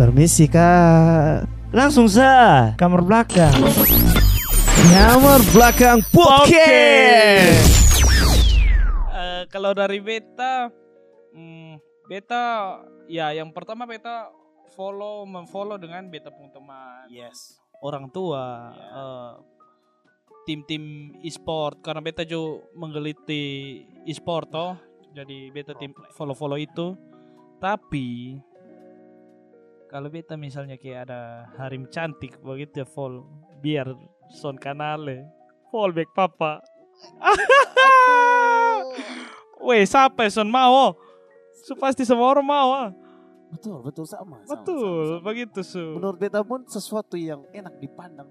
Permisi kak. Langsung sa kamar belakang. Kamar belakang podcast. Eh, kalau dari beta, hmm, beta ya yang pertama beta follow memfollow dengan beta punya teman, Yes. orang tua, Iya. eh, tim-tim e-sport karena beta juga menggeliti e-sport toh, jadi beta tim follow-follow itu. Tapi kalau beta misalnya kayak ada harim cantik begitu ya follow biar son kanale follow back papa. Weh, siapa son mau? Su pasti semua orang mau ah. Betul, betul sama. Betul, sama, sama. begitu su. Menurut beta pun sesuatu yang enak dipandang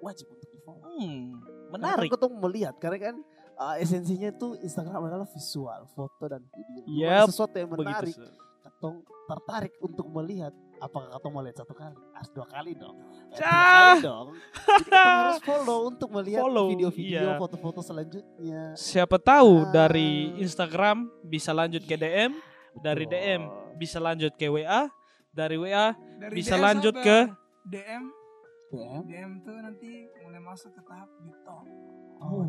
wajib untuk di follow. Hmm, Menarik. menarik. Kita melihat karena kan uh, esensinya itu Instagram adalah visual, foto dan video. Yap, Sesuatu yang Begitu menarik. su. Katong tertarik untuk melihat. Apakah katong mau lihat satu kali? Harus dua kali dong. Eh, tiga Cah. kali dong. Jadi katong harus follow untuk melihat video-video, iya. foto-foto selanjutnya. Siapa tahu Ah. dari Instagram bisa lanjut ke DM, dari Betul. DM bisa lanjut ke WA, dari WA Dari bisa DM lanjut ke DM DM. DM tuh nanti mulai masuk ke tahap talk. Oh.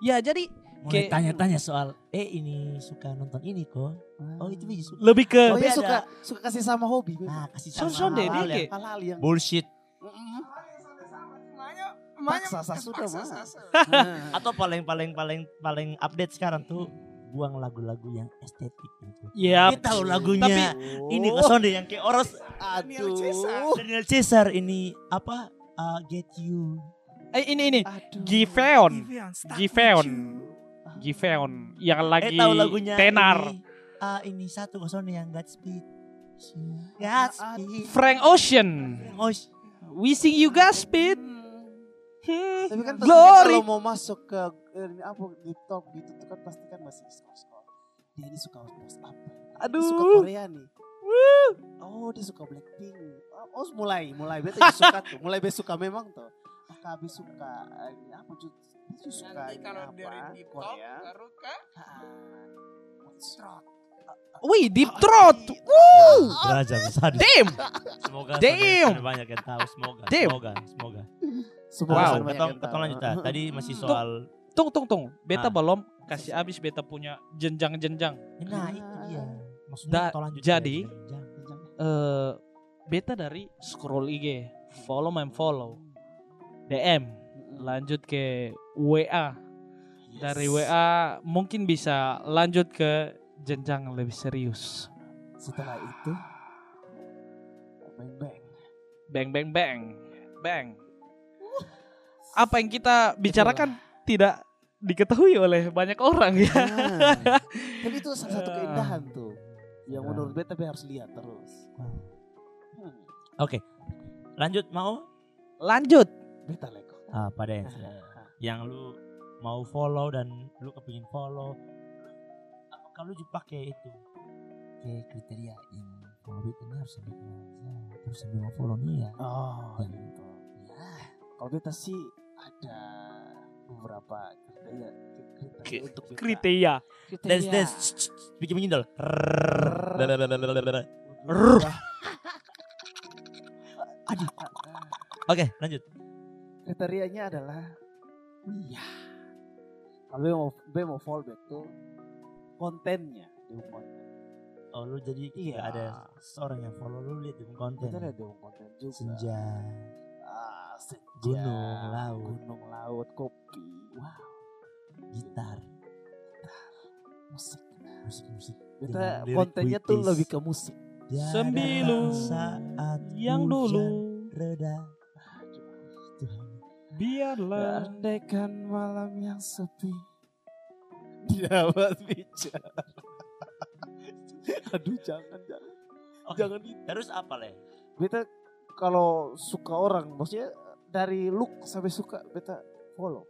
Ya, jadi Mulai Kayak- tanya-tanya soal, eh ini suka nonton ini kok. Oh itu bisa suka. lebih ke Oh, Tapi ya ada- suka suka kasih sama hobi. Nah kasih sama son deh, dia yang kayak- Hal-hal yang bullshit. Paksa, sudah, paksa, mah. Atau paling paling paling paling update sekarang tuh buang lagu-lagu yang estetik gitu. ya Kita tahu lagunya Oh. ini kok sonde yang kayak oros Daniel Caesar. Aduh. Daniel Caesar ini apa uh, Get You. eh ini ini Aduh. Giveon, Giveon, yang lagi eh tahu lagunya tenar. Ini, ah, ini satu kok sonde yang Godspeed. Godspeed. Frank Ocean, Oh, wishing you Godspeed. Hmm, Tapi kan Glory. kalau mau masuk ke eh, ini apa di top gitu tuh kan pasti kan masih scroll-scroll. Dia ini suka post apa? Dia suka Aduh. Korea nih. Oh dia suka Blackpink. Oh, oh mulai mulai beta juga suka tuh. Mulai beta suka memang tuh. KB suka eh, ini apa Nanti kalau apa? dari deep talk Korea. baru ke Ah, throat. Wih, deep throat. Woo. Raja sadis. Damn. Semoga Damn. sonde banyak yang tahu. Semoga. Damn. Semoga. Semoga. Semoga Wow. Ketong, ketong lanjut ah. Tadi masih soal. Tung tung tung. Beta Ah. belum kasih habis beta punya jenjang-jenjang. Nah itu dia. Maksudnya Da- lanjut jadi, ya, eh beta dari scroll IG, follow my follow, DM, lanjut ke WA. Dari WA mungkin bisa lanjut ke jenjang lebih serius. Setelah itu bang bang. Bang bang bang. Bang. Apa yang kita bicarakan tidak diketahui oleh banyak orang ya. Nah, tapi itu salah satu Ah. keindahan tuh yang menurut beta tapi harus lihat terus. Hmm, Oke. Lanjut mau? Lanjut. beta leko. Ah, pada yang yang lu mau follow dan lu kepingin follow apakah lu juga pakai itu kayak kriteria yang follow itu ini harus sampai kenal terus sampai mau follow nih ya Oh, Yang- gitu. Ya, kalau beta sih ada beberapa kriteria, kriteria untuk. Kriteria. Kriteria. Des des bikin Aduh. Oke lanjut Kriterianya adalah ya. Kalau mau mau fallback tuh kontennya mau konten. oh lu jadi Iya. ada seorang yang follow lu lihat di konten Beta lihat mau konten juga. senja Ah, senja. Gunung, laut. gunung laut kopi wow gitar musik musik musik kita kontennya tuh lebih ke musik Sembilu saat Yang dulu reda Tuhan biarlah andaikan malam yang sepi dapat bicara aduh jangan jangan Oke. jangan itu terus apa leh beta kalau suka orang maksudnya dari look sampai suka beta follow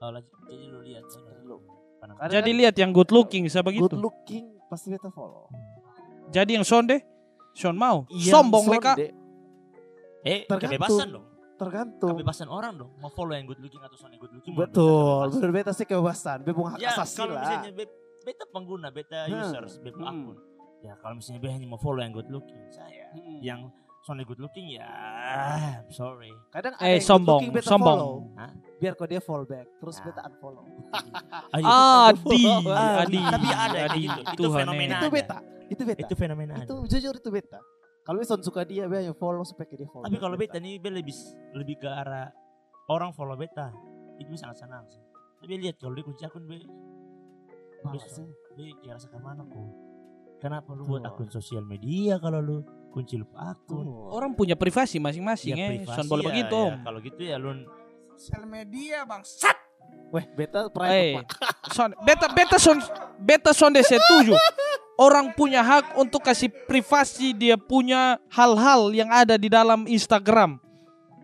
oh, lanjut. jadi lu lihat ya, look. Jadi kan lihat yang good looking saya good begitu. looking pasti beta follow Jadi yang sonde, son mau. Yang Sombong sonde, eh Tergantung. kebebasan dong tergantung kebebasan orang dong mau follow yang good looking atau soal yang good looking betul bener beta sih kebebasan beta punya hak ya asasi kalau lah misalnya be- beta pengguna beta Hmm, users beta hmm. akun ya kalau misalnya dia hanya mau follow yang good looking saya Hmm. yang soalnya good looking ya I'm sorry kadang ada Eh, yang sombong, looking beta sombong. follow, Hah? biar kok dia fall back terus Nah. beta unfollow. Ayo, Adi, Ah, Adi, tapi ada Adi, gitu. Itu Tuhan, fenomena. eh. itu beta, itu beta. itu fenomena Itu jujur itu beta. Kalau misalnya suka dia, dia hanya follow supaya dia follow. tapi kalau beta nih beta lebih lebih ke arah orang follow beta itu sangat senang sih tapi lihat kalau dia kunci akun be Malas sih. be kira ke mana kok kenapa lu buat akun sosial media kalau lu kunci lupa akun Tuh. Orang punya privasi masing-masing Ya, eh. privasi boleh ya, begitu ya. kalau gitu ya lu Sosial media bang. Sat. Weh, beta private Eh, Pak. son, beta beta son beta son deh setuju. Orang punya hak untuk kasih privasi dia punya hal-hal yang ada di dalam Instagram.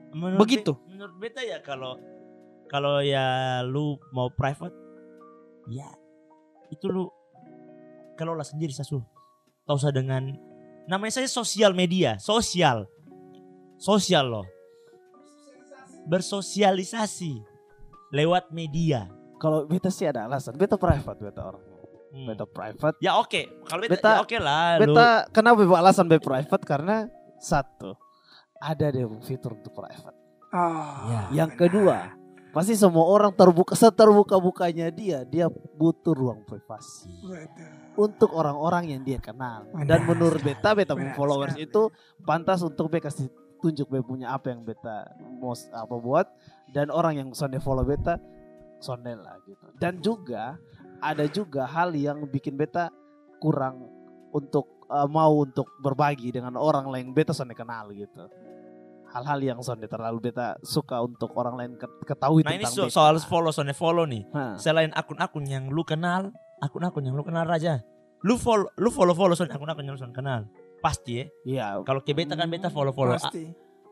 menurut Begitu. be- menurut beta ya kalau kalau ya lu mau private ya itu lu kelola sendiri sasu tahu usah dengan namanya saya sosial media sosial sosial loh bersosialisasi lewat media Kalau beta sih ada alasan. Beta private beta orangnya. Hmm. Beta private. ya oke kalau beta, Beta- ya oke lah lu Beta kenapa beta alasan beta private karena satu ada deh fitur untuk private. Ah. Ya. Yang kedua, pasti semua orang terbuka seterbuka bukanya dia, dia butuh ruang privasi Betul. untuk orang-orang yang dia kenal. Dan Benar menurut sekali. beta, beta Benar followers sekali. itu pantas untuk beta kasih tunjuk beta punya apa yang beta mau apa buat dan orang yang sonde follow beta sonde lah gitu. Dan juga ada juga hal yang bikin beta kurang untuk uh, mau untuk berbagi dengan orang lain beta sonde kenal gitu. Hal-hal yang sonde terlalu beta suka untuk orang lain ket- ketahui nah ini tentang so- beta. soal follow soalnya follow nih Hah. selain akun-akun yang lu kenal, akun-akun yang lu kenal aja. Lu follow lu follow-follow soal akun-akun yang lu kenal. Pasti ya. Iya, Kalau ke beta kan beta follow-follow a- Pasti.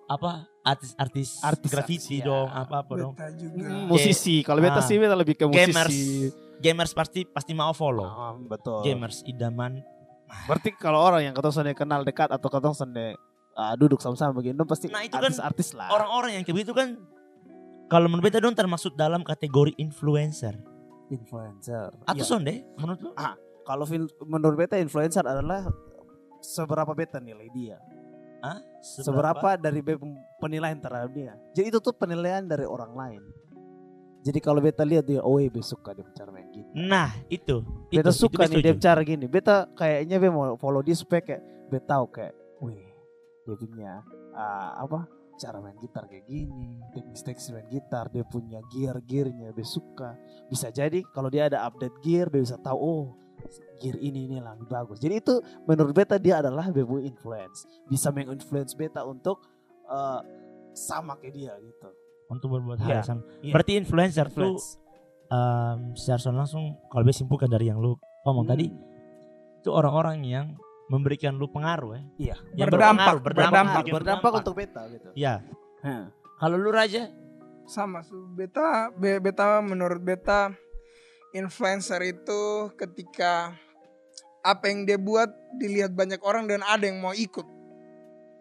apa artis-artis Artis-artis, graffiti ya. dong, apa-apa dong. Beta juga. Mm, musisi. Kalau beta Ah. sih beta lebih ke musisi. Gamers pasti pasti mau follow. Ah, betul. Gamers idaman. Berarti kalau orang yang ketong sonde kenal dekat atau ketong sonde ah, duduk sama-sama begini, pasti Nah, itu kan artis-artis lah. Orang-orang yang kayak begitu kan kalau menurut beta dong termasuk dalam kategori influencer. influencer. Atau Iya. sonde menurut lu? Kalau fil- menurut beta influencer adalah seberapa beta nilai dia. Hah? Seberapa, dari be- penilaian terhadap dia. Jadi itu tuh penilaian dari orang lain. Jadi kalau beta lihat dia, oh be suka dia bicara main gitu. Nah, itu. Beta itu, suka itu nih dia bicara gini. Beta kayaknya be mau follow dia supaya kayak beta tahu kayak, wih dia punya ah, apa cara main gitar kayak gini, teknik-teknik main gitar, dia punya gear-gearnya, be suka. Bisa jadi kalau dia ada update gear, be bisa tahu oh gear ini ini lebih bagus. Jadi itu menurut beta dia adalah bebu influence, bisa menginfluence beta untuk eh, sama kayak dia gitu. Untuk berbuat Iya, hal yang sama. iya. Berarti influencer tuh Influence. um, secara langsung kalau bisa simpulkan dari yang lu ngomong Hmm. tadi itu orang-orang yang memberikan lu pengaruh ya. Iya. Yang Berdampak, berpengaruh, berdampak, bikin berdampak untuk beta gitu. Ya. Hah. Kalau lu Raja, sama su beta be- beta menurut beta influencer itu ketika apa yang dia buat dilihat banyak orang dan ada yang mau ikut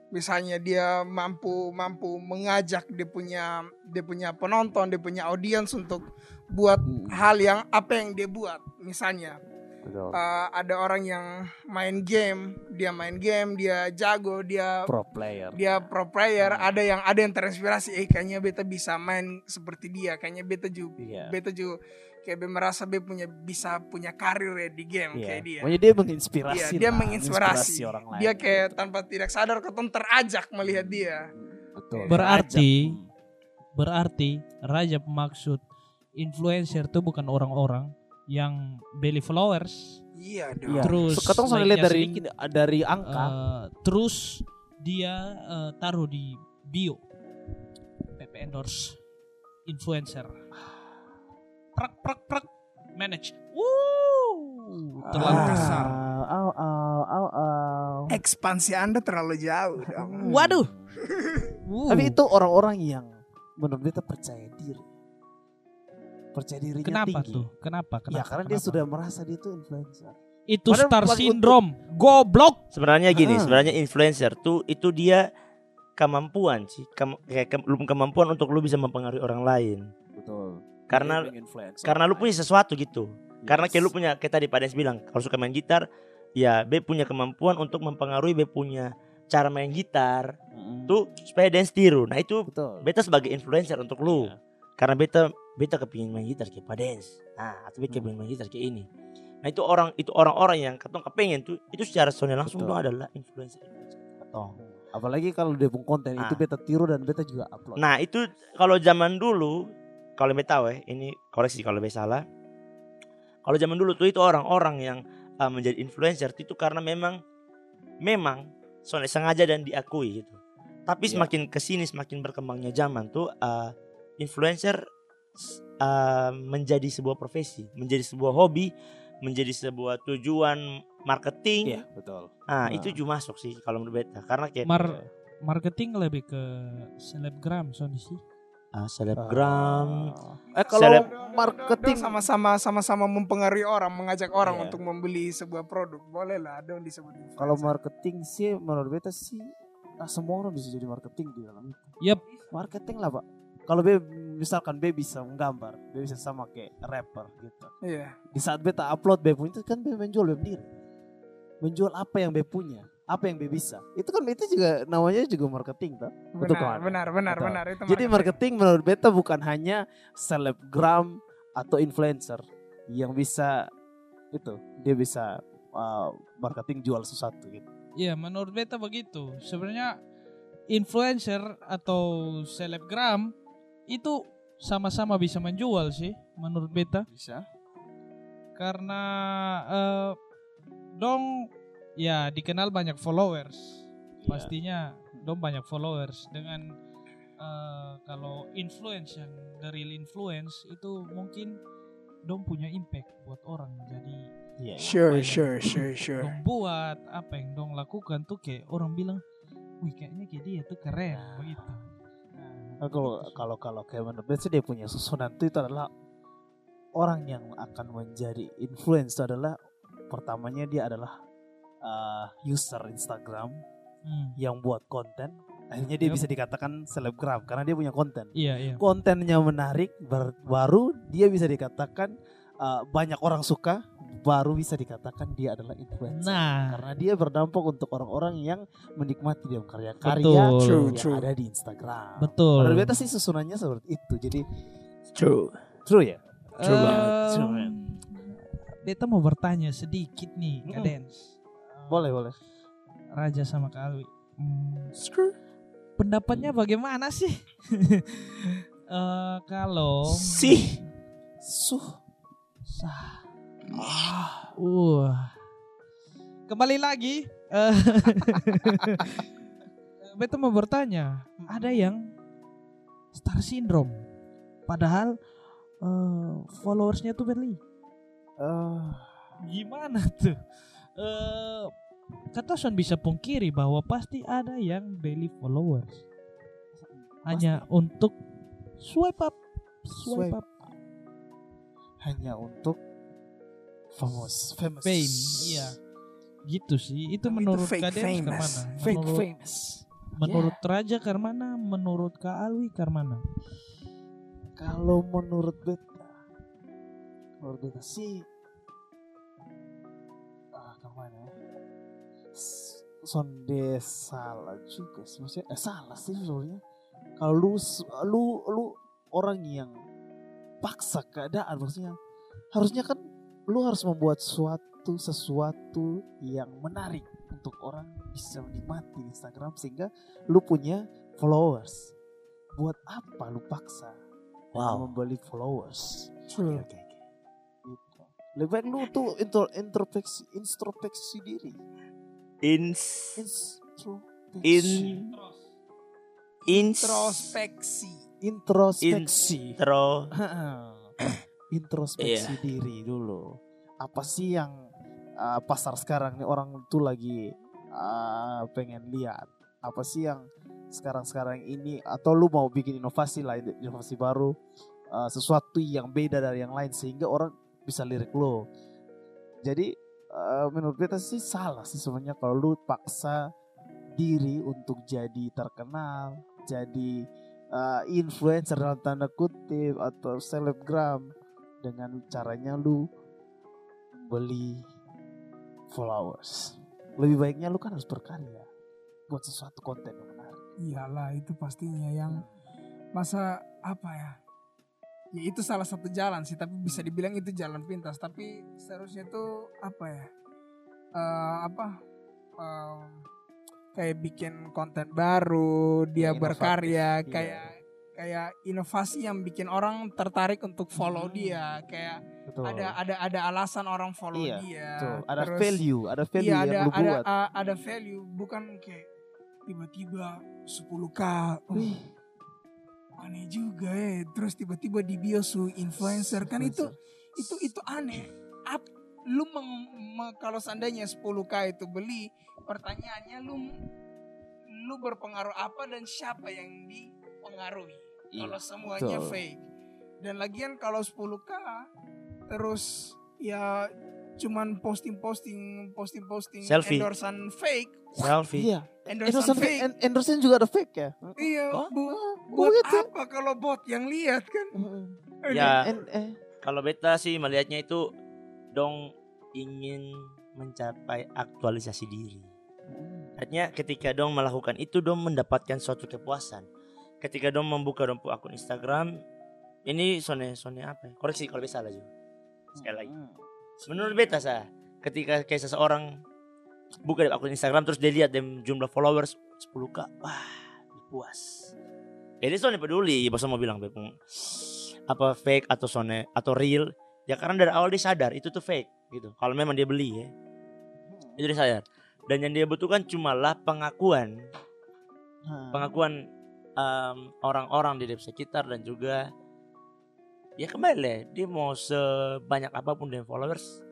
misalnya dia mampu mampu mengajak dia punya dia punya penonton dia punya audiens untuk buat Hmm. hal yang apa yang dia buat misalnya Betul. uh, ada orang yang main game dia main game dia jago dia Pro player. dia pro player ada yang ada yang terinspirasi eh kayaknya beta bisa main seperti dia kayaknya beta juga Iya. beta juga kayak be merasa be punya bisa punya karir ya di game Iya. kayak dia Pokoknya dia menginspirasi. Iya, dia lah, menginspirasi. orang lain. dia kayak tanpa tidak sadar ketemu terajak melihat dia Betul. Berarti-. Berarti Raja maksud influencer itu bukan orang-orang yang beli followers, iya Iya. dong Terus So, ketong soalnya lihat dari sedikit. dari angka. eh, terus dia eh, taruh di bio PP endorse influencer. Prak prak prak manage. Wuh, terlalu Ah. kasar. Au, au, au, au. ekspansi anda terlalu jauh dong Waduh. Wuh. Tapi itu orang-orang yang menurut beta percaya diri. Percaya dirinya kenapa tinggi. tuh? Kenapa? Kenapa? ya karena dia Kenapa? sudah merasa dia itu influencer. itu Padahal star syndrome. Goblok. sebenarnya gini, Ah. sebenarnya influencer tuh itu dia kemampuan sih, Kem- kayak ke- kemampuan untuk lu bisa mempengaruhi orang lain. Betul. Karena karena lu punya sesuatu gitu. Karena kayak lu punya kayak tadi Pak Des bilang, kalau suka main gitar, ya be punya kemampuan untuk mempengaruhi be punya cara main gitar Mm. tuh supaya dance tiru. Nah itu betul. beta sebagai influencer untuk lu. Iya. Karena beta beta kepingin main gitar kayak Pak dance. Nah, atau beta kepingin main gitar kayak ini. Nah itu orang itu orang-orang yang katong kepengen tuh itu secara soalnya langsung Betul. tuh adalah influencer. Katong. Apalagi kalau dia pun konten itu Ah. beta tiru dan beta juga upload. Nah itu kalau zaman dulu kalau beta tahu ya ini koreksi kalau beta salah. Kalau zaman dulu tuh itu orang-orang yang uh, menjadi influencer itu karena memang memang soalnya sengaja dan diakui gitu. Tapi Iya. semakin ke sini semakin berkembangnya zaman tuh uh, influencer uh, menjadi sebuah profesi, menjadi sebuah hobi, menjadi sebuah tujuan marketing. Iya, betul. Nah, Nah. itu juga masuk sih kalau menurut beta karena kayak Mar marketing lebih ke selebgram soalnya sih. Uh, selebgram Ah. Eh kalau Seleb- marketing sama-sama sama-sama mempengaruhi orang, mengajak orang Iya. untuk membeli sebuah produk. Boleh lah, dong disebut influencer. kalau marketing sih menurut beta sih ah, semua orang bisa jadi marketing di dalam itu. Yap. Marketing lah, Pak. Kalau be misalkan be bisa menggambar, be bisa sama kayak rapper gitu. Iya. Di saat beta upload be punya itu kan be menjual be sendiri. Menjual apa yang be punya, apa yang bisa. Itu kan itu juga namanya juga marketing toh. Betul Benar, kan? benar, benar, Betul. benar. Itu Jadi marketing menurut beta bukan hanya selebgram atau influencer yang bisa itu dia bisa uh, marketing jual sesuatu gitu. Iya, menurut beta begitu. Sebenarnya influencer atau selebgram itu sama-sama bisa menjual sih menurut beta Bisa. karena eh, dong ya dikenal banyak followers. Iya. Pastinya dong banyak followers dengan eh, kalau influence yang the real influence itu mungkin dong punya impact buat orang. Jadi Iya. Sure, sure, sure, sure. dong buat apa yang dong lakukan tuh kayak orang bilang wih kayaknya kayak dia tuh keren begitu Nah, kalau kalau kalau kayak menurut sih dia punya susunan itu, itu adalah orang yang akan menjadi influence itu adalah pertamanya dia adalah uh, user Instagram Hmm, yang buat konten akhirnya dia Yep. bisa dikatakan selebgram karena dia punya konten iya iya kontennya menarik bar- baru dia bisa dikatakan uh, banyak orang suka baru bisa dikatakan dia adalah influencer nah karena dia berdampak untuk orang-orang yang menikmati dia karya-karya. True, yang true. ada di Instagram betul beta sih susunannya seperti itu jadi true. true ya True banget, Em, true, man. beta mau bertanya sedikit nih Kak Mm. Dens boleh boleh. Raja sama Kak Alwi. Hmm, pendapatnya bagaimana sih? Eh, kalau Sih. suh. Sah. Uh. Kembali lagi. Eh, beta mau bertanya ada yang star syndrome? Padahal eh, followersnya tuh Berli Eh, gimana tuh eh kata Son bisa pungkiri bahwa pasti ada yang beli followers. Hanya untuk swipe up. Swipe, Swipe up. Hanya untuk famous famous. Fame iya. Gitu sih. Itu Tapi itu menurut fake Kak Dems famous. Karmana. Fake menurut, famous. menurut Raja Karmana menurut Kak Alwi Karmana. Kalau menurut beta menurut beta sih sonde salah juga sih maksudnya eh salah sih sebenarnya kalau lu lu lu orang yang paksa keadaan maksudnya harusnya kan lu harus membuat suatu sesuatu yang menarik untuk orang bisa menikmati Instagram sehingga lu punya followers buat apa lu paksa Wow. membeli followers True. Oke, oke, oke. Gitu. Lebih baik lu tuh intro, introspeksi introspeksi diri. Ins Introspeksi. in Introspeksi. introspeksi. intro introspeksi diri dulu. Apa sih yang uh, pasar sekarang nih orang tuh lagi uh, pengen lihat? Apa sih yang sekarang-sekarang ini atau lu mau bikin inovasi lah, inovasi baru, uh, sesuatu yang beda dari yang lain sehingga orang bisa lirik lo. Jadi uh, menurut beta sih salah sih sebenarnya kalau lu paksa diri untuk jadi terkenal, jadi uh, influencer dalam tanda kutip atau selebgram dengan caranya lu beli followers. Lebih baiknya lu kan harus berkarya buat sesuatu konten yang menarik. Iyalah itu pastinya yang masa apa ya? Ya itu salah satu jalan sih, tapi bisa dibilang itu jalan pintas. Tapi seharusnya itu apa ya? Eh, apa? Em, kayak bikin konten baru, dia Inovatif, berkarya, iya. kayak kayak inovasi yang bikin orang tertarik untuk follow Hmm. dia, kayak Betul. ada ada ada alasan orang follow Iya, dia. Betul. Ada Terus- value, ada value iya yang ada lu ada buat. ada value bukan kayak tiba-tiba 10k oh, Wih, aneh juga ya terus tiba-tiba di biosu influencer kan itu itu itu aneh. Ap, lu meng- me- kalau seandainya 10k itu beli pertanyaannya lu lu berpengaruh apa dan siapa yang dipengaruhi? Iya, kalau semuanya betul. fake. Dan lagian kalau 10k terus ya cuman posting-posting posting-posting Selfie. endorsan fake Selfie. Iya. endorsan Endorse, fake en- endorse juga ada fake ya? iya Oh, bu Oh buat gitu. apa kalau bot yang lihat kan Ya, eh, kalau beta sih melihatnya itu dong ingin mencapai aktualisasi diri. Artinya ketika dong melakukan itu dong mendapatkan suatu kepuasan. Ketika dong membuka dong akun Instagram, ini sone sone apa? ya? Koreksi kalau bisa salah juga. Sekali lagi. Menurut beta sah, ketika kayak seseorang buka akun Instagram terus dia lihat dem jumlah followers 10k, wah puas. Jadi Sony peduli, bos mau bilang Bepung apa fake atau Sony atau real, ya karena dari awal dia sadar itu tuh fake gitu. Kalau memang dia beli ya, itu dia sadar. Dan yang dia butuhkan cumalah pengakuan, Nah, pengakuan orang-orang di sekitar dan juga ya kembali lah, dia mau sebanyak apa pun dia followers,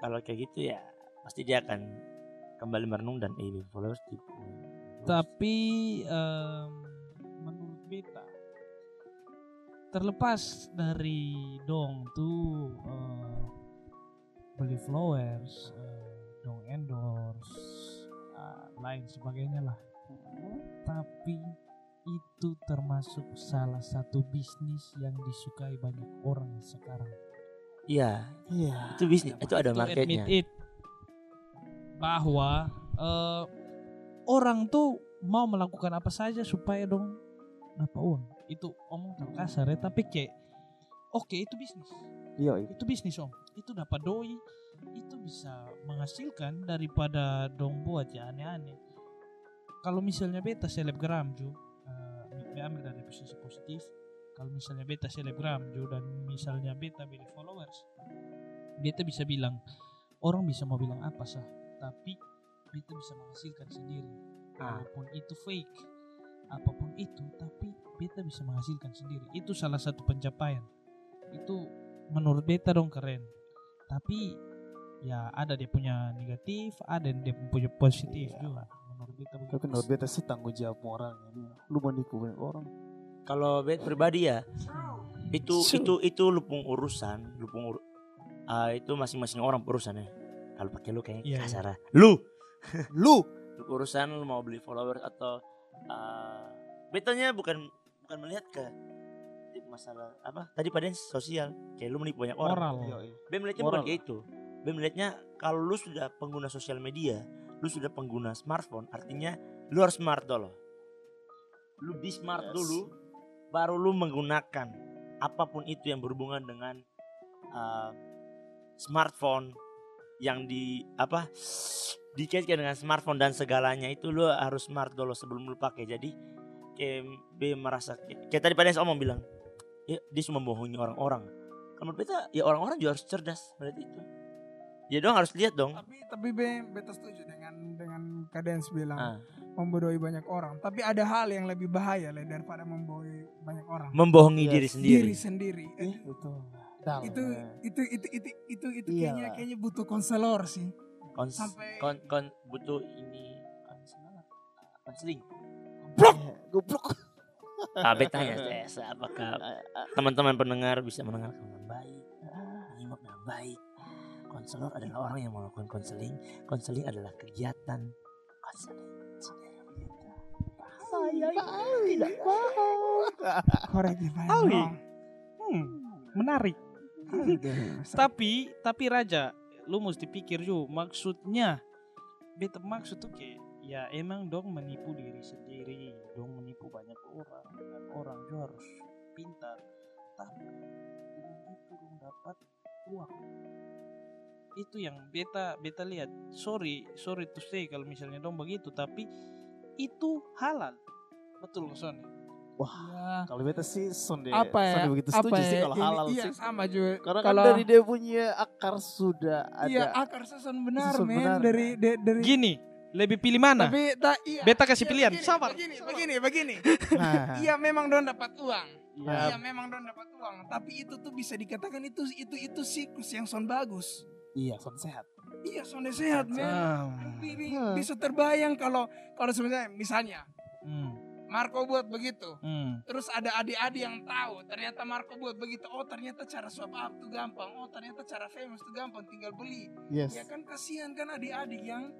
kalau kayak gitu ya pasti dia akan kembali merenung dan eh followers tipu. Tapi em, menurut beta terlepas dari dong tuh eh, beli flowers, eh, dong endorse, eh, lain sebagainya lah. Tapi itu termasuk salah satu bisnis yang disukai banyak orang sekarang. Iya, Iya. itu bisnis, itu ada marketnya. admit it bahwa eh, orang tuh mau melakukan apa saja supaya dong dapat uang itu omong kasar ya tapi kayak oke itu bisnis Iya, iya. itu bisnis om itu dapat doi itu bisa menghasilkan daripada dong buat ya aneh-aneh kalau misalnya beta selebgram ju be- ambil dari posisi positif. Kalau misalnya beta selebgram ju dan misalnya beta beli followers beta bisa bilang orang bisa mau bilang apa sah? Tapi beta bisa menghasilkan sendiri. Ah. walaupun itu fake apa pun itu tapi beta bisa menghasilkan sendiri. Itu salah satu pencapaian. Itu menurut beta dong keren. Tapi ya ada dia punya negatif ada yang dia punya positif Iya. juga menurut beta Tapi menurut beta sih tanggung jawab orang ini. Lu menipu banyak orang. Kalau bet pribadi ya, itu Sure. itu itu lupung urusan, lupung ur ah, itu masing-masing orang urusan ya. Kalau pakai lu kayak Iya, iya. kasar. Lu, Lu lu urusan lu mau beli followers atau ah, betanya bukan bukan melihat ke masalah apa tadi pada sosial kayak lu menipu banyak orang. moral melihatnya Moral bukan kayak itu. Ben melihatnya kalau lu sudah pengguna sosial media, lu sudah pengguna smartphone, artinya lu harus smart dulu. Lu be smart Yes. dulu, baru lu menggunakan apa pun itu yang berhubungan dengan uh, smartphone yang di apa dikaitkan dengan smartphone dan segalanya itu lu harus smart dulu sebelum lu pakai. Jadi kayak B merasa kayak tadi pada omong bilang, ya dia cuma membohongi orang-orang. Kalau menurut beta ya orang-orang juga harus cerdas melihat itu. Ya dong harus lihat dong. tapi tapi be, beta setuju dengan dengan kadens bilang Ah, membodohi banyak orang tapi ada hal yang lebih bahaya lah daripada membodohi banyak orang membohongi Yes. diri sendiri. diri sendiri Iya, betul. Dalam, itu ya. itu itu itu itu itu Iya kayaknya kayaknya butuh konselor sih Kons, sampai kon, kon butuh ini konseling. konseling. Eh, Goblok. Ah, beta tanya tes apakah teman-teman pendengar bisa mendengarkan dengan baik, menyimak dengan baik. Konselor adalah orang yang melakukan konseling. Konseling adalah kegiatan. Saya tidak korek dong. Hmm, menarik. Tapi tapi raja lu mesti pikir juga maksudnya beta maksud tuh kayak ya emang dong menipu diri sendiri dong menipu banyak orang dan orang juga harus pintar. Tapi dong dapat uang itu yang beta beta lihat. Sorry sorry to say kalau misalnya dong begitu tapi itu halal. Betul nggak Son. Wah, Ya, kalau beta sih sonde apa ya? sonde begitu apa setuju sih ya? kalau Ini- halal iya, sih. sama juga. Karena kalau kan dari dia punya akar sudah ada. iya akar susun benar men. benar. dari de- dari gini lebih pilih mana? Tapi tak iya. beta kasih Iya, pilihan begini, sabar. begini begini begini. Nah, iya memang don dapat uang. Ya, iya memang don dapat uang. Tapi itu tuh bisa dikatakan itu itu itu siklus yang son bagus iya, son sehat. iya son sehat men Hmm. bisa terbayang kalau kalau sebenarnya misalnya Hmm, Marco buat begitu hmm. terus ada adik-adik yang tahu ternyata Marco buat begitu oh ternyata cara swap up tuh gampang oh ternyata cara famous tuh gampang tinggal beli Yes. ya kan kasihan kan adik-adik yang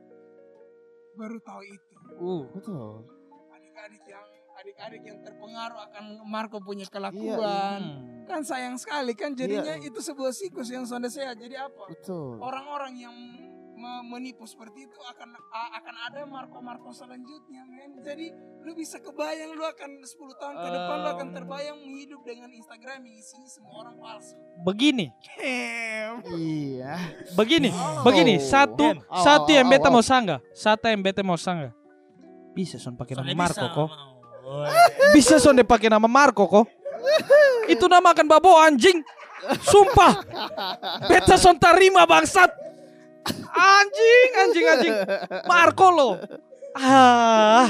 baru tahu itu Uh, Betul. adik-adik yang adik-adik yang terpengaruh akan Marco punya Iya, kelakuan hmm. Kan sayang sekali kan jadinya Iya. itu sebuah siklus yang sudah sehat jadi apa Betul. orang-orang yang me- menipu seperti itu akan akan ada Marco-Marco selanjutnya men jadi lu bisa kebayang lu akan 10 tahun ke depan lu akan Um. terbayang hidup dengan Instagram yang isinya semua orang palsu begini. Iya. begini Oh. begini satu Dem. satu yang beta mau sanggah satu yang beta mau sanggah bisa son pakai nama Marco bisa, kok bisa son pakai nama Marco kok itu nama akan babo anjing sumpah beta son terima bangsat anjing anjing anjing Marco lo ah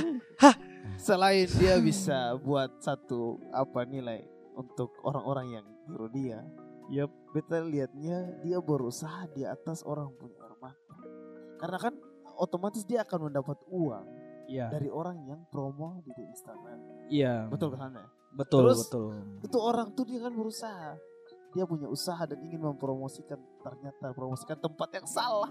Selain dia bisa buat satu apa nilai untuk orang-orang yang niru dia. Ya beta lihatnya dia berusaha di atas orang punya hormat. Karena kan otomatis dia akan mendapat uang iya dari orang yang promo di Instagram. iya Betul kan ya? Betul Terus- betul Itu orang tuh dia kan berusaha. Dia punya usaha dan ingin mempromosikan ternyata promosikan tempat yang salah.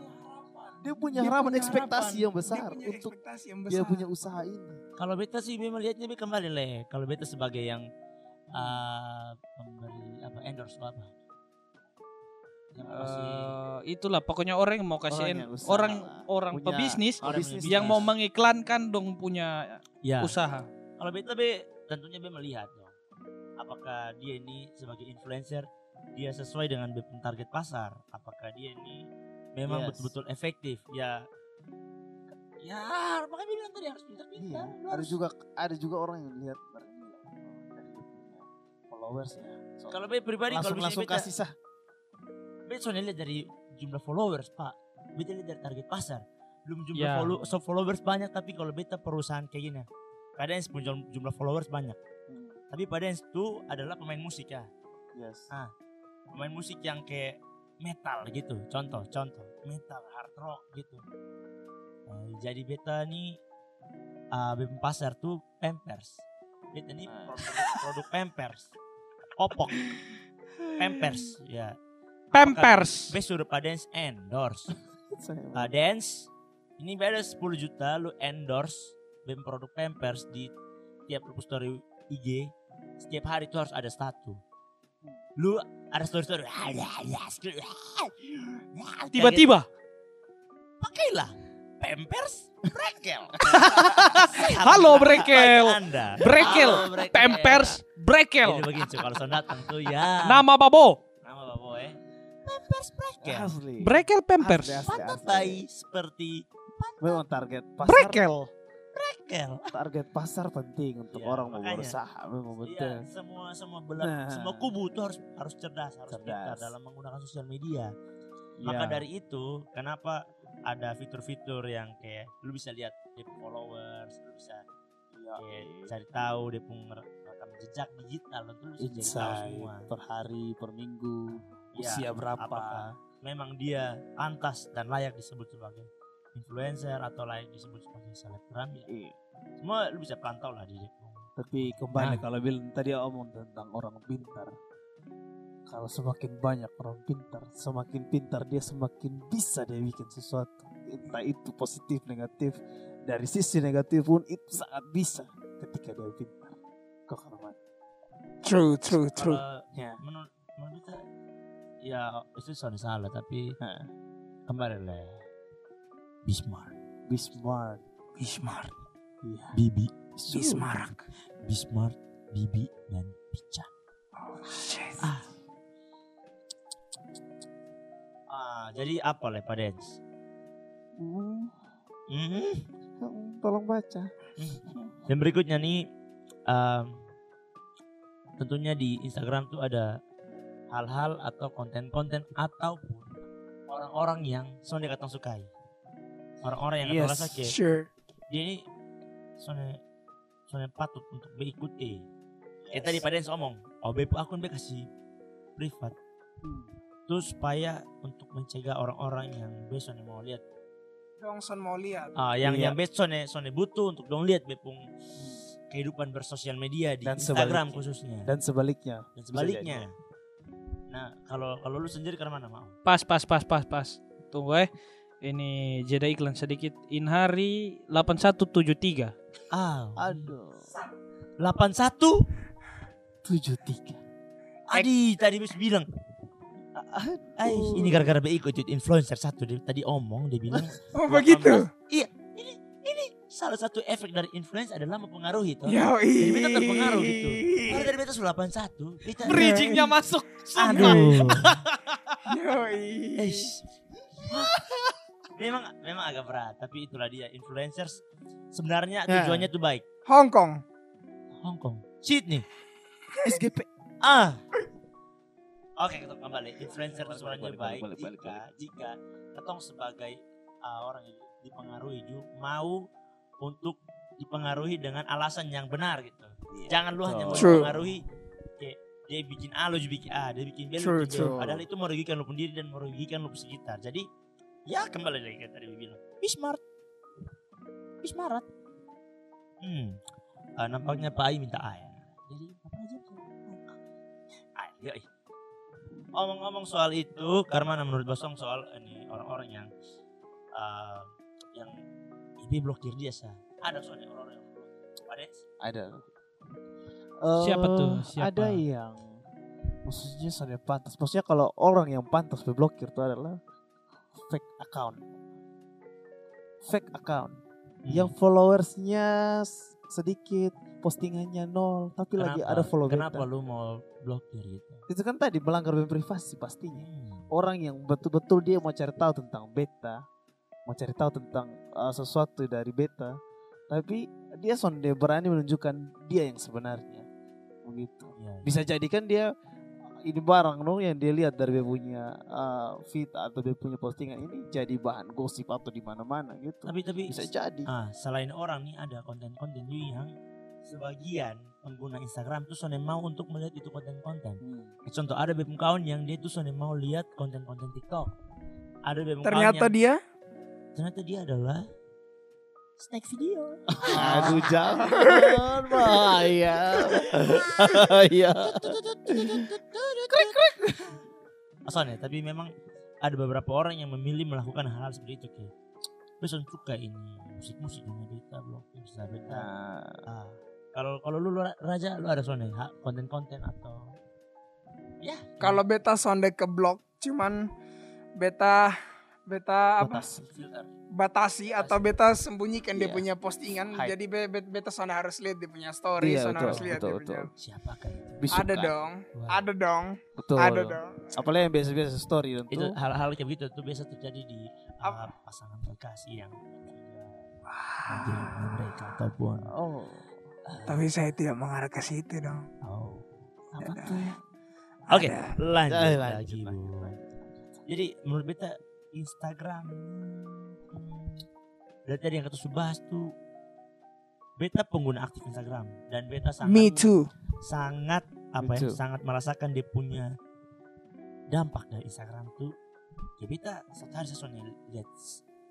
Dia punya Dia harapan punya ekspektasi harapan. yang besar dia punya untuk ekspektasi yang dia besar punya usaha ini. Kalau beta sih memang lihatnya be kembali le. Kalau beta sebagai yang ah, pemberi apa endorse atau apa? Eh, itulah pokoknya orang yang mau kasih Orang orang orang Punya- pebisnis orang bisnis yang mau mengiklankan dong punya ya. usaha. Kalau beta be tentunya be melihat dong. Apakah dia ini sebagai influencer dia sesuai dengan be punya target pasar? Apakah dia ini memang Yes. betul-betul efektif? Ya Ya, makanya dia bilang tadi harus pintar-pintar. Iya, harus- juga ada juga orang yang lihat bernilai dari dia punya followers ya. So, Kalau be pribadi kalau langsung bisa langsung kasih sah. beta soalnya lihat dari jumlah followers, Pak. Beta lihat dari target pasar. Belum jumlah Ya. follow, so followers banyak tapi kalau beta perusahaan kayak gini. Padahal jumlah, jumlah followers banyak. Hmm, Tapi padahal itu adalah pemain musik ya. Yes. Pemain musik yang kayak metal gitu. Contoh, contoh. Metal, hard rock gitu. Eh, jadi beta nih uh, BEM pasar tuh Pampers. Beta nih Ah. produk, produk Pampers. Popok. Pampers ya. Pampers. Be suruh Padens endorse. Saya- Padens ini beda 10 juta lu endorse BEM produk Pampers di tiap lu story IG setiap hari itu harus ada satu. Lu ada story story Tiba-tiba pakailah Pampers Brekel. Halo, Brekel. Anda. Brekel. Halo, Brekel. Pampers Jadi Brekel. begitu kalau son datang tuh ya. Nama Babo. Nama Babo ya. Pampers Brekel. Asli. Brekel Pampers. Pantat bayi seperti Memang target pasar. Brekel. Brekel. Target pasar penting untuk Iya, orang mau berusaha. Memang betul. Iya, semua semua belah, Nah. semua kubu itu harus harus cerdas, harus Cerdas. pintar dalam menggunakan sosial media. Iya. Maka dari itu, kenapa ada fitur-fitur yang kayak lu bisa lihat dia punya followers, lu bisa Iya. kayak cari tahu dia punya rekam jejak digital, lu tuh bisa jadi tahu semua. per hari, per minggu, Iya, usia berapa. apakah memang dia pantas dan layak disebut sebagai influencer atau layak disebut sebagai selebgram ya. Iya. Semua lu bisa pantau lah di dia. Tapi kembali Nah. kalau bilang tadi omong tentang orang pintar. Kalau semakin banyak orang pintar, semakin pintar dia semakin bisa dia bikin sesuatu. Entah itu positif, negatif. Dari sisi negatif pun itu sangat bisa ketika dia pintar. Kok Karman? true true true Kalau Ya. menurut menurut kita ya itu soalnya salah tapi Nah, kembali lah. Bismarck, Bismarck. Bismarck. Iya. Bibi, Bismarck. Bismarck, Bibi dan Pica. Ah. Ah, jadi apa lah Pak Dens? Hmm, Mhm. Tolong baca. Dan berikutnya nih, em, tentunya di Instagram tuh ada hal-hal atau konten-konten ataupun orang-orang yang soalnya katong sukai. Orang-orang yang Yes. rasa kayak Sure. dia ini soalnya soalnya patut untuk berikut eh. Kayak tadi pada ngomong, oh beb akun be kasih privat. Terus supaya untuk mencegah orang-orang yang besok mau lihat Dongson mau lihat. Ah, yang Iya. yang bet sone sone butuh untuk dong lihat bepung kehidupan bersosial media di Dan Instagram sebaliknya. khususnya Dan sebaliknya. dan sebaliknya. Nah, kalau kalau lu sendiri ke mana mau? Pas, pas, pas, pas, pas. Tunggu eh. Ini jeda iklan sedikit. Inhari 8173. Ah, Aduh. 81 Tujuh tiga. Adi tadi bis bilang Ay, ini gara-gara be ikut influencer satu dia tadi omong dia bilang Oh begitu. Iya, ini ini salah satu efek dari influencer adalah mempengaruhi toh. Yo Jadi beta terpengaruh gitu. Kalau dari beta sudah 81, beta Bridgingnya masuk. Aduh. Yo Eish. Memang memang agak berat, tapi itulah dia influencers sebenarnya Ya. tujuannya tuh baik. Hong Kong. Hong Kong, Sydney. SGP. Ah. Oke, kita kembali. Influencer itu Balik, sebenarnya balik, baik balik, balik, jika jika ketong sebagai ah, orang yang dipengaruhi juga mau untuk dipengaruhi dengan alasan yang benar gitu. Jangan lu hanya mau True. dipengaruhi kayak dia bikin A lu juga bikin A, dia bikin B lu bikin B. Padahal itu merugikan lu sendiri dan merugikan lu sekitar. Jadi ya kembali lagi kayak tadi bilang. Be smart. Be smart. Hmm. Ah, nampaknya Pak Ai minta air. Jadi apa aja? Air, ya. ih. Ngomong-ngomong soal itu, karena menurut Bosong soal ini orang-orang yang ah, yang ini blokir dia sah. Ada soalnya orang-orang yang blokir. Ada Ada. Siapa Eh, tuh? Siapa? Ada yang maksudnya sudah pantas. Maksudnya kalau orang yang pantas berblokir itu adalah fake account. Fake account yang followersnya sedikit, postingannya nol, tapi lagi Kenapa? ada follow Kenapa beta. lu mau blokir gitu? Itu kan tadi melanggar privasi pastinya. Hmm. Orang yang betul-betul dia mau cari tahu tentang beta, mau cari tahu tentang uh, sesuatu dari beta, tapi dia sonde berani menunjukkan dia yang sebenarnya. Begitu. Ya, Bisa jadi kan dia ini barang no yang dia lihat dari dia punya uh, feed atau dia punya postingan ini jadi bahan gosip atau di mana-mana gitu. Tapi tapi Bisa jadi. ah selain orang nih ada konten-konten juga yang sebagian pengguna Instagram tuh soalnya mau untuk melihat itu konten-konten. Hmm. Contoh ada bepung kawan yang dia tuh soalnya mau lihat konten-konten TikTok. Ada bepung Ternyata kawan yang dia ternyata dia adalah snack video. Aduh jangan bahaya. Bahaya. Asalnya tapi memang ada beberapa orang yang memilih melakukan hal, -hal seperti itu kayak Besok suka ini musik-musik yang beta blokir bisa beta. Nah, Ah, kalau kalau lu Ra- Raja lu ada soalnya ha- konten-konten atau ya kalau beta sonde ke blog cuman beta beta apa batas. filter. batasi atau beta sembunyikan dia Iya. punya postingan Hide. jadi be- be- beta sonde harus lihat dia punya story sonde betul, harus lihat betul, dia punya betul. Siapakah itu? Bisuka. ada dong Wah. ada dong Betul. ada dong Apalagi yang biasa-biasa story Itu tentu. hal-hal kayak gitu tuh biasa terjadi di uh, Apa? pasangan kekasih yang menjadi mereka ataupun Oh. tapi saya tidak mengarah ke situ dong oh. Apa tuh? Oke, lanjut, Eh, lagi, lanjut, Bu. lanjut, Jadi menurut beta Instagram. Hmm, dari tadi yang kata Subas tuh beta pengguna aktif Instagram dan beta sangat me too. sangat apa Me ya too. sangat merasakan dia punya dampak dari Instagram tuh. Kayak beta satu hari saya soalnya lihat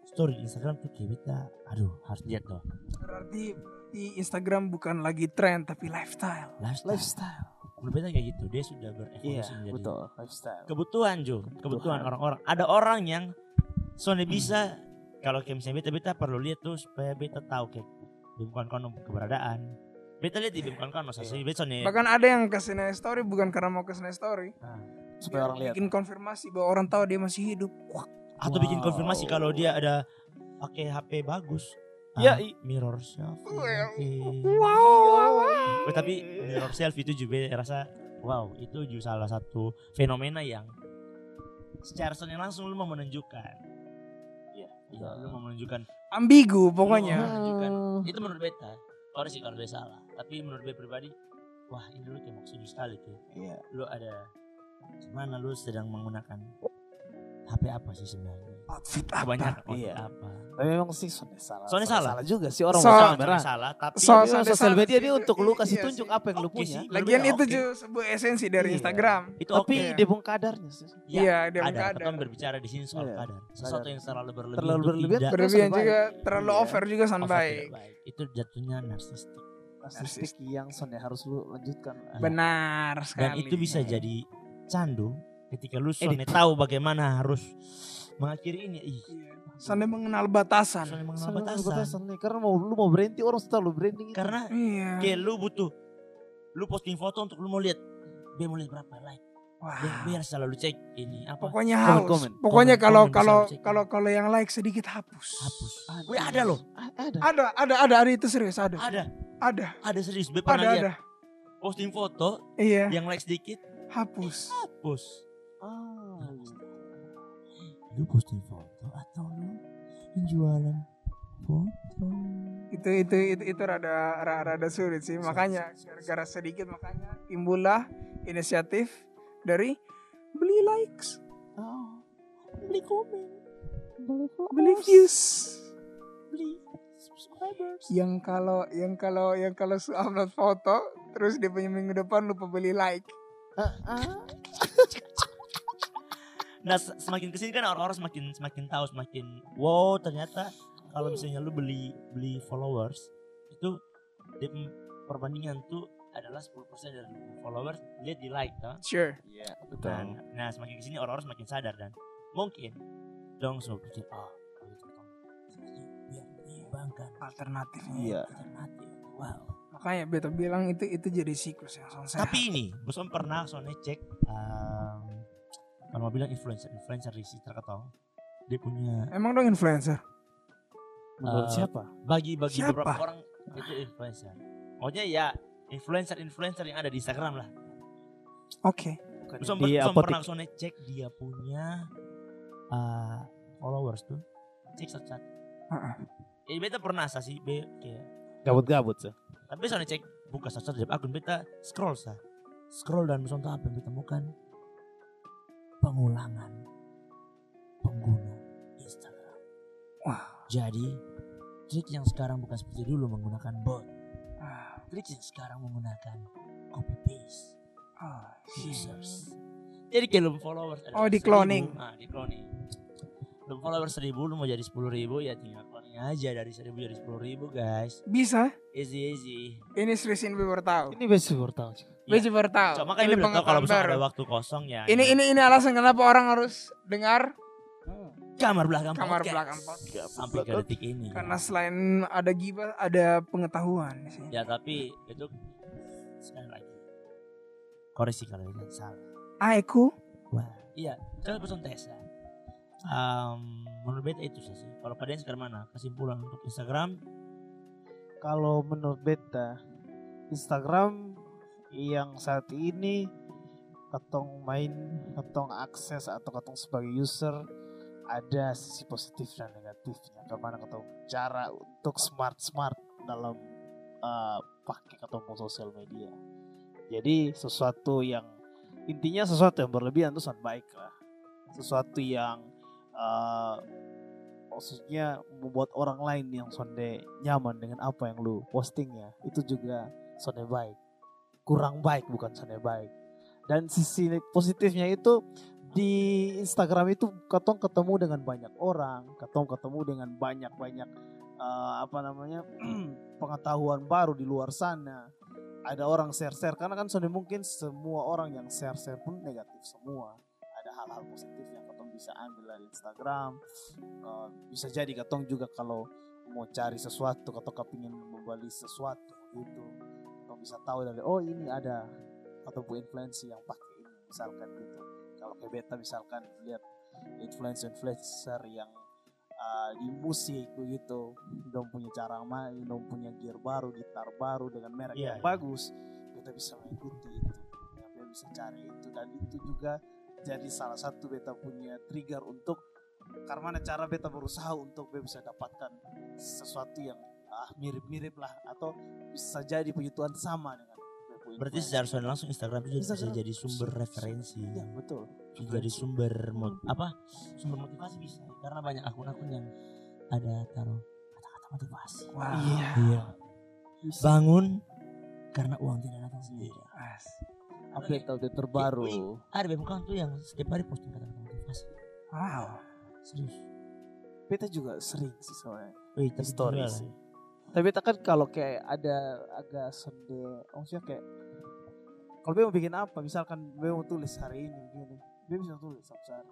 story di Instagram tuh kayak beta aduh harus lihat dong. Berarti di Instagram bukan lagi tren tapi lifestyle. Lifestyle, Lifestyle. Menurut beta kayak gitu dia sudah Iya, berevolusi menjadi betul. Lifestyle. kebutuhan Jo kebutuhan orang-orang ada orang yang soalnya bisa kalau kayak misalnya beta beta perlu lihat tuh supaya beta tahu kayak bukan kono keberadaan beta lihat di bukan kono sih beta soalnya bahkan ada yang ke Sina story bukan karena mau ke Sina story Nah, Supaya orang lihat. bikin konfirmasi bahwa orang tahu dia masih hidup Wah, Atau bikin Wow. konfirmasi kalau dia ada pakai HP bagus. Ya, Ah, i- mirror mungkin. Wow. Oh, tapi mirror selfie itu juga rasa wow itu juga salah satu fenomena yang secara secara langsung lu mau menunjukkan. Iya. Iya, lu mau menunjukkan. Ambigu lu pokoknya. mau menunjukkan. Itu menurut beta. Kalau sih kalau salah. Tapi menurut beta pribadi, wah ini lu kayak maksudnya sekali tuh. Iya. Lu ada gimana lu sedang menggunakan HP apa sih sebenarnya? Outfit apa? Kebanyakan outfit Iya. apa? Tapi memang sih Sony salah. Sony salah? juga sih orang So- mau Salah, salah, tapi So- so- ada sosial salah media dia untuk lu kasih Iya tunjuk sih. apa yang lu Oke punya. sih. Lagian itu oke. juga sebuah esensi dari Iya. Instagram. Itu Tapi oke. dia bung kadarnya sih. Iya, dia kadar. kadar. Kita kan berbicara di sini soal Iya, kadar. Sesuatu yang terlalu berlebihan. Terlalu berlebihan, Berlebihan juga terlalu Iya. over juga baik. Itu jatuhnya narsistik. Statistik yang Sony harus lu lanjutkan. Benar Dan sekali. itu bisa jadi candu ketika lu soalnya tahu bagaimana harus mengakhiri ini. Ih, Iya. Sampai mengenal batasan. soalnya mengenal Sony batasan. batasan nih karena mau lu mau berhenti orang sudah lu branding itu. Karena Iya. kayak lu butuh lu posting foto untuk lu mau lihat dia mau lihat berapa like. Wah. Biar, biar selalu cek ini apa Pokoknya harus. komen. Pokoknya Komen, kalau komen, kalau kalau kalau yang like sedikit hapus. hapus. Wih ada loh. A- Ada. Ada, ada, ada, ada itu serius ada. Ada. Ada, Ada serius. Ada, lihat ada. posting foto Iya, yang like sedikit hapus. hapus. Lu posting foto atau lu penjualan foto? Itu itu itu itu rada rada, rada sulit sih. Makanya gara-gara sedikit makanya timbullah inisiatif dari beli likes, oh. Beli komen, beli views. beli subscribers. Yang kalau yang kalau yang kalau su- upload foto terus dia punya minggu depan lupa beli like. Nah se- semakin ke sini kan orang-orang semakin semakin tahu semakin wow ternyata kalau misalnya lu beli beli followers itu di perbandingan tuh adalah 10% dari followers lihat di like kan. Sure. Iya, Nah, betul. nah semakin ke sini orang-orang semakin sadar dan mungkin dong semua pikir oh kan biar Alternatifnya. Iya. alternatif. Wow. Makanya beta bilang itu itu jadi siklus yang sehat. Tapi ini, bosom pernah soalnya cek um, kalau mau bilang influencer, influencer di terketong dia punya emang dong influencer. Menurut Eh, siapa? bagi bagi Siapa? beberapa orang itu influencer. Maksudnya ya influencer influencer yang ada di Instagram lah. Oke. Bukan Bosom, di bosom apotek. pernah soalnya cek dia punya uh, followers tuh. Cek search Heeh. Eh beta pernah sah sih be kayak Gabut-gabut sih. tapi soalnya cek buka di akun beta scroll sah. Scroll dan tuh apa yang beta temukan pengulangan pengguna Instagram. Wah. Jadi trik yang sekarang bukan seperti dulu menggunakan bot. Ah, Trik yang sekarang menggunakan copy paste ah, users. Jadi kayak lu followers Oh, di 1000, cloning. Nah, di cloning. Lu followers seribu lu mau jadi sepuluh ribu ya tinggal cloning aja dari seribu jadi sepuluh ribu guys. Bisa. Easy easy. Ini seriusin baru tahu. Ini basic baru tahu. sih. Ya. Biji baru tahu. So, makanya ini tahu kalau misalnya ada waktu kosong ya. Ini ini ini alasan kenapa orang harus dengar kamar belakang kamar podcast. belakang podcast. sampai ke detik ini. Karena selain ada gibah, ada pengetahuan di sini. ya tapi itu sekali lagi koreksi kalau itu salah. Aku Wah, iya, saya pesan Tessa. Um, menurut beta itu sih. Kalau pada sekarang mana? Kesimpulan untuk Instagram Kalau menurut beta Instagram yang saat ini katong main, katong akses atau katong sebagai user ada sisi positif dan negatifnya. Ke mana katong cara untuk smart smart dalam uh, pakai katong sosial media. Jadi sesuatu yang intinya sesuatu yang berlebihan itu sangat baik lah. Sesuatu yang uh, maksudnya membuat orang lain yang sonde nyaman dengan apa yang lu postingnya itu juga sonde baik. Kurang baik bukan sonde baik. Dan sisi positifnya itu di Instagram itu katong ketemu dengan banyak orang katong ketemu dengan banyak banyak apa namanya pengetahuan baru di luar sana. Ada orang share share karena kan sonde mungkin semua orang yang share share pun negatif semua. Ada hal-hal positif bisa ambil dari Instagram. Uh, bisa jadi katong juga kalau mau cari sesuatu atau kepingin membeli sesuatu gitu katong bisa tahu dari oh ini ada atau bu influencer yang pakai ini misalkan gitu. Kalau kayak beta misalkan lihat influencer-influencer yang uh, di musik begitu dong punya cara main dong punya gear baru gitar baru dengan merek Iya, yang iya. bagus kita bisa mengikuti itu. Kita bisa cari itu. Dan itu juga jadi salah satu beta punya trigger untuk karena mana cara beta berusaha untuk beta bisa dapatkan sesuatu yang ah mirip-mirip lah atau bisa jadi puji Tuhan sama dengan Berarti secara langsung Instagram itu bisa Instagram. jadi sumber referensi. ya betul Bisa jadi sumber mo- apa? Sumber motivasi bisa. Karena banyak akun-akun yang ada taruh kata-kata motivasi. Wah. iya Iya. Bangun karena uang tidak datang sendiri. As. Update update terbaru Wih, Ada beberapa tuh yang setiap hari posting kata-kata motivasi. Wow. Serius. beta juga sering sih soalnya Wih, tapi story sih tapi beta kan kalau kayak ada agak sende maksudnya kayak kalau dia mau bikin apa misalkan dia mau tulis hari ini begini dia bisa tulis sampai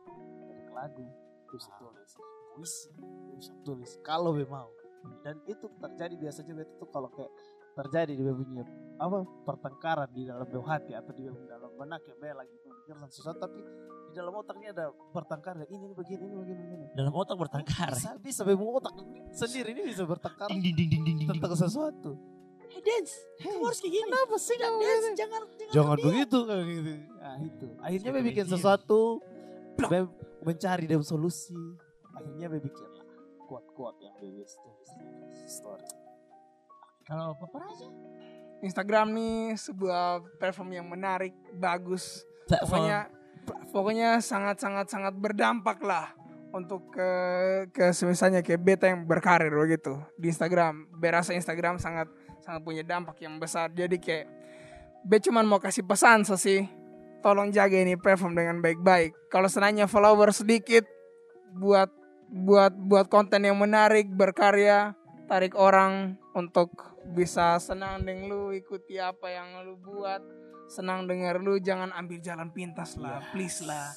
dari lagu dia bisa tulis puisi bisa tulis kalau dia mau dan itu terjadi biasanya beta tuh kalau kayak terjadi di dia punya apa? Pertengkaran di dalam bawah hati atau di dalam benak ya dia lagi memikirkan sesuatu. Tapi di dalam otaknya ada pertengkaran. Ini, ini begini ini begini begini. Dalam otak bertengkar. bisa bisa memang otak sendiri ini bisa bertengkar Ding ding ding ding ding ding. tentang sesuatu. Hey dance, kamu harus kayak gini. kenapa sih kamu dance, ini? jangan jangan begitu kayak gitu. Nah itu. Akhirnya dia bikin sesuatu dia mencari dia solusi. Akhirnya dia bikin lah kuat-kuat yang tulis di story Kalau paparazi Instagram nih sebuah platform yang menarik, bagus. platform Pokoknya pokoknya sangat sangat sangat berdampak lah untuk ke ke semisalnya kayak beta yang berkarir begitu di Instagram. Berasa Instagram sangat sangat punya dampak yang besar. Jadi kayak be cuman mau kasih pesan sih, tolong jaga ini platform dengan baik-baik. Kalau senangnya follower sedikit buat buat buat konten yang menarik, berkarya, tarik orang untuk bisa senang dengan lu ikuti apa yang lu buat. Senang dengar lu jangan ambil jalan pintas lah please lah.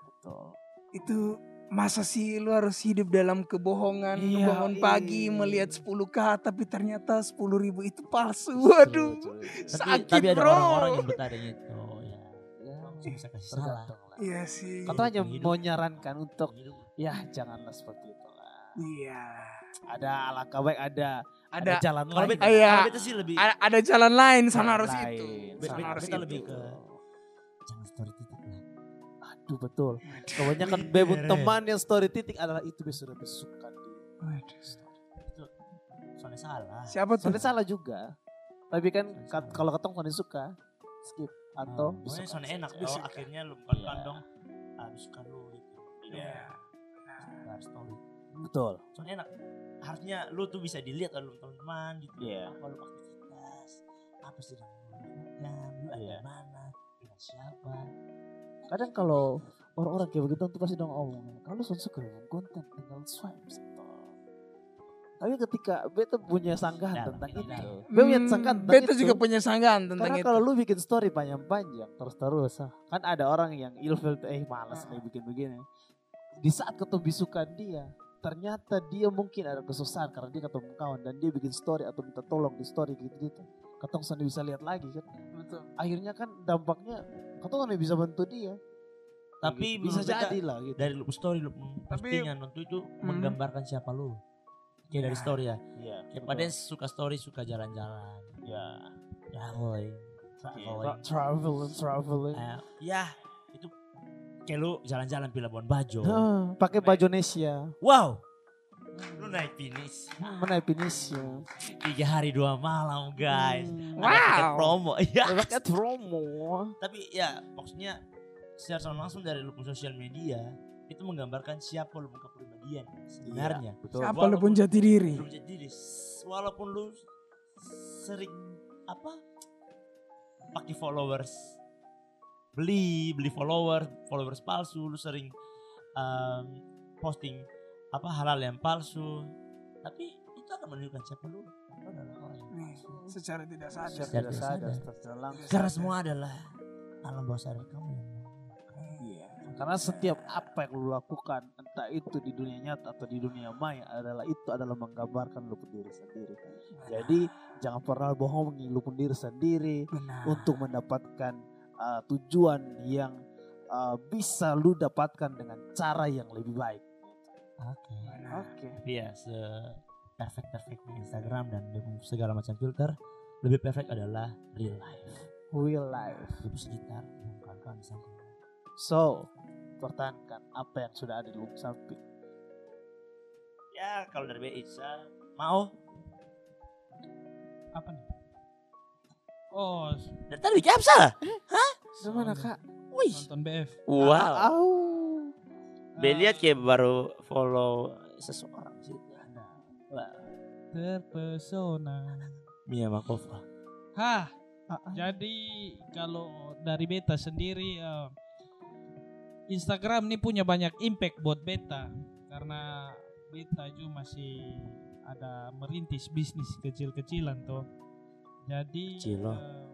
Betul itu masa sih lu harus hidup dalam kebohongan lu Iya, bangun pagi iya. melihat 10k tapi ternyata 10 ribu itu palsu. Waduh tapi, sakit tapi ada bro. orang-orang yang betah dengan itu ya Ya, langsung bisa kasih salah tergantung lah. Iya sih. Kata hanya Hidup. mau nyarankan untuk Hidup. ya janganlah seperti itu lah. iya Ada alangkah baik ada ada, ada jalan lain. beta, Iya. kalau beta sih lebih ada, ada jalan lain Jalan harus lain. itu be- harus beta itu lebih ke jangan story titik lah. Aduh betul. Kebanyakan bebut teman yang story titik adalah itu bisa sudah suka di soalnya salah. siapa tuh Soalnya salah juga. Tapi kan kalau ketemu soalnya suka skip atau Oh, bisa soalnya enak. Bisa. Oh, akhirnya lu bukan Iya. kandung. Ah, suka lu gitu. Iya. Suka story. Betul. Soalnya enak. Harusnya lu tuh bisa dilihat oleh teman-teman gitu. Iya. Apa lu aktivitas? Apa sih yang lu lakukan? Lu ada di mana? Dengan siapa? Kadang kalau orang-orang kayak begitu tuh pasti dong omong. Kalau suka suka dengan konten tinggal swipe. Tapi ketika beta punya sanggahan Dalam, tentang dalam. itu, beta punya Hmm, sanggahan tentang beta itu. juga punya sanggahan tentang Karena itu kalau lu bikin story panjang-panjang terus-terus, ah, kan ada orang yang ilfil tuh, eh malas Ah. nih bikin begini. Di saat ketemu bisukan dia, ternyata dia mungkin ada kesusahan karena dia ketemu kawan dan dia bikin story atau minta tolong di story gitu-gitu. Ketong sana bisa lihat lagi kan. betul Akhirnya kan dampaknya ketong sana bisa bantu dia. Tapi Gitu. bisa jadi lah gitu. dari lu story lu Tapi- postingan tentu itu menggambarkan siapa lu. Kayak dari Ya. story ya. Iya. Kayak pada suka story suka jalan-jalan. ya. Traveling. Traveling. Traveling, traveling. Eh, ya kayak lu jalan-jalan di Labuan Bajo. Hah, pakai baju Indonesia. Wow. Lu naik finish. Mana Indonesia? Tiga hari dua malam guys. Hmm. Ada tiket Wow. promo. Ya. Pakai promo. Tapi ya maksudnya secara langsung dari lu pun sosial media itu menggambarkan siapa lu muka kepribadian sebenarnya. Betul. siapa lu pun jati diri Lu jadi diri. Walaupun lu sering apa pakai followers beli beli follower followers palsu lu sering um, posting apa halal yang palsu. Tapi itu akan menunjukkan siapa lu. Adalah orang yang Nih, palsu. secara tidak sadar. Secara Secara tidak sadar, sadar. karena semua adalah alam bawah sadar kamu yang Iya. Karena setiap apa yang lu lakukan, entah itu di dunia nyata atau di dunia maya, adalah itu adalah menggambarkan lu pun diri sendiri. Jadi jangan pernah bohongi lu pun diri sendiri benar. untuk mendapatkan uh, tujuan yang uh, bisa lu dapatkan dengan cara yang lebih baik. Oke. Oke. Iya, se perfect perfect di Instagram dan segala macam filter lebih perfect adalah real life. Real life. Gitar, kawan-kawan di samping. So, pertahankan apa yang sudah ada di lubuk samping. Ya, kalau dari Isa mau Apa nih? Oh, dari tadi bikin apa salah? Gimana kak? Wih. nonton BF. Wow. Au. Be lihat kayak baru follow seseorang sih. Ada. Wah, Terpesona. Mia Makova. Hah, Ah, ah. jadi kalau dari beta sendiri eh, Instagram ini punya banyak impact buat beta karena beta juga masih ada merintis bisnis kecil-kecilan tuh. Jadi Kecil loh. eh,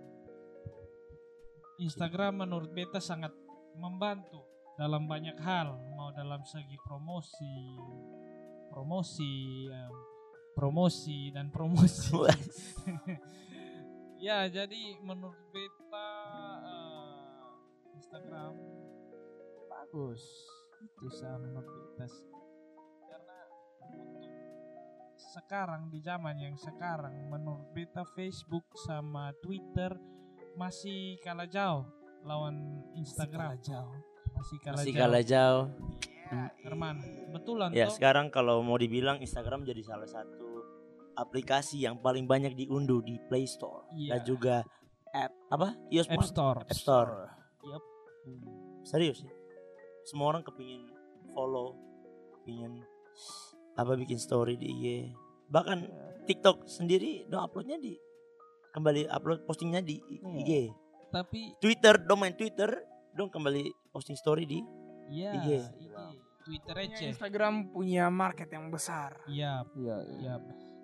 Instagram menurut beta sangat membantu dalam banyak hal, mau dalam segi promosi, promosi, eh, promosi dan promosi. ya, jadi menurut beta eh, Instagram bagus. Itu sah menurut beta sih. Sekarang di zaman yang sekarang menurut beta Facebook sama Twitter masih kalah jauh lawan Instagram. jauh. Masih kalah Masih jauh. kalah jauh. Herman, betulan Ya toh? sekarang kalau mau dibilang Instagram jadi salah satu aplikasi yang paling banyak diunduh di Play Store Iya. dan juga app apa iOS App Store. App Store. Yup. Hmm, Serius sih. Semua orang kepingin follow, kepingin apa bikin story di IG. Bahkan TikTok sendiri dong uploadnya di kembali upload postingnya di Hmm. IG. Tapi Twitter dong main Twitter dong kembali posting story di ya IG. IG, Twitter Punya aja. Instagram punya market yang besar. Iya, Iya. iya.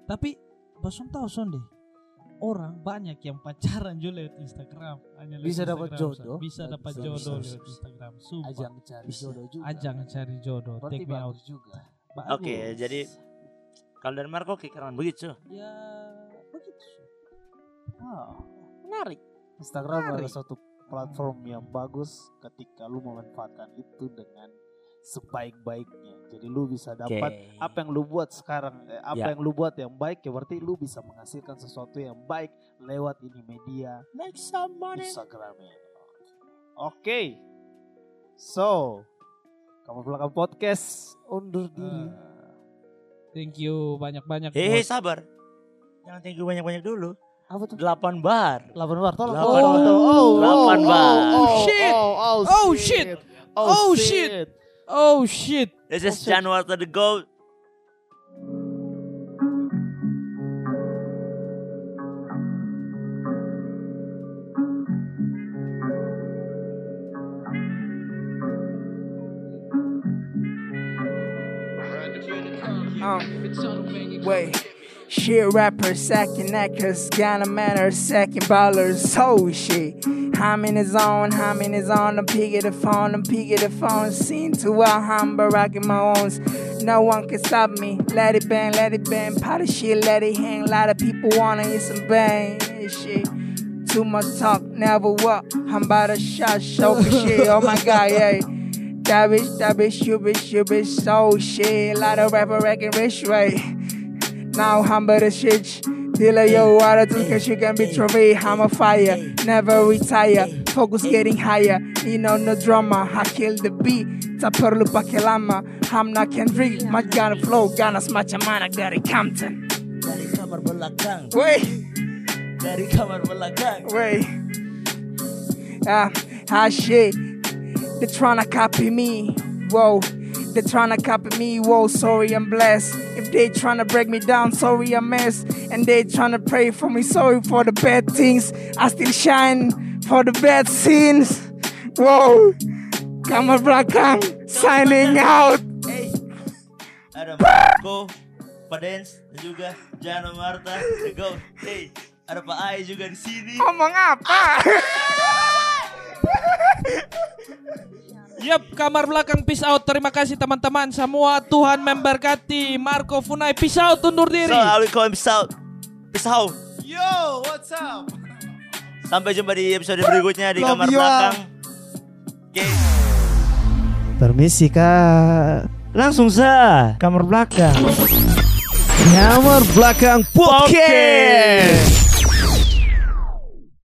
Tapi Basum tahu son deh. Orang banyak yang pacaran juga lewat Instagram. Hanya lewat Bisa dapat jodoh. Bisa dapat jodoh bisa, lewat. Instagram. Sumpah. Ajang cari Bisa. jodoh juga. Ajang cari jodoh. Berarti Take me out. juga. Oke, Bagus. jadi kalau dari Marco kayak keren begitu. ya begitu. Ah, Menarik. Instagram Menarik. adalah suatu platform yang bagus ketika lu memanfaatkan itu dengan sebaik-baiknya. Jadi lu bisa dapat Oke. apa yang lu buat sekarang, eh, apa Ya. yang lu buat yang baik ya berarti lu bisa menghasilkan sesuatu yang baik lewat ini media Make some money. Instagram ini. Oke. So, kamu belakang podcast undur diri. Thank you banyak-banyak. Eh, buat- sabar. Jangan thank you banyak-banyak dulu. apa tuh? 8 bar. 8 bar tolong. Delapan tolong, bar. tolong. Oh, Delapan oh, bar. Oh, Shit. Oh, oh, Oh, shit. Oh, shit. Oh shit. This is January to the goat. Wait. Shit sacking actors, Ghana manners, second ballers, oh shit. I'm in the zone, I'm in the zone, I'm picking the phone, I'm picking the phone, seen to a humble, rocking my owns. No one can stop me, let it bang, let it bang, pot of shit, let it hang. A lot of people wanna hear some bang, shit. Too much talk, never walk. I'm about to shot, show shit, oh my god, yeah. That bitch, that bitch, you bitch, you bitch, so shit. Lot of rapper wrecking rich, right? Now I'm but a shit. Dealer, yo, water to cause you can be trophy. I'm a fire, never retire. Focus getting higher. You know, no drama. I kill the beat. Tak perlu pakai lama. I'm not Kendrick. My gonna flow, gonna smash a man. I got it Compton. Dari kamar belakang. Wait, Dari kamar belakang. wait. Ah, ah, shit. They tryna copy me. Whoa. They tryna copy me. Whoa, sorry, I'm blessed. If they tryna break me down, sorry, I'm mess. And they tryna pray for me, sorry for the bad things. I still shine for the bad sins. Whoa. Kamar belakang signing out. Hey. Ada Marco, Pak Dens, dan juga Jano Marta, The Goat. Hey, ada Pak Ai juga di sini. Ngomong apa? Ah. Ah. Yap, kamar belakang peace out. Terima kasih teman-teman semua. Tuhan memberkati. Marco Funai peace out undur diri. So, I will call him Peace out. Peace out. Yo, what's up? Sampai jumpa di episode berikutnya di Love kamar you all. belakang. Oke. Permisi kak. Langsung sa kamar belakang. Kamar belakang podcast.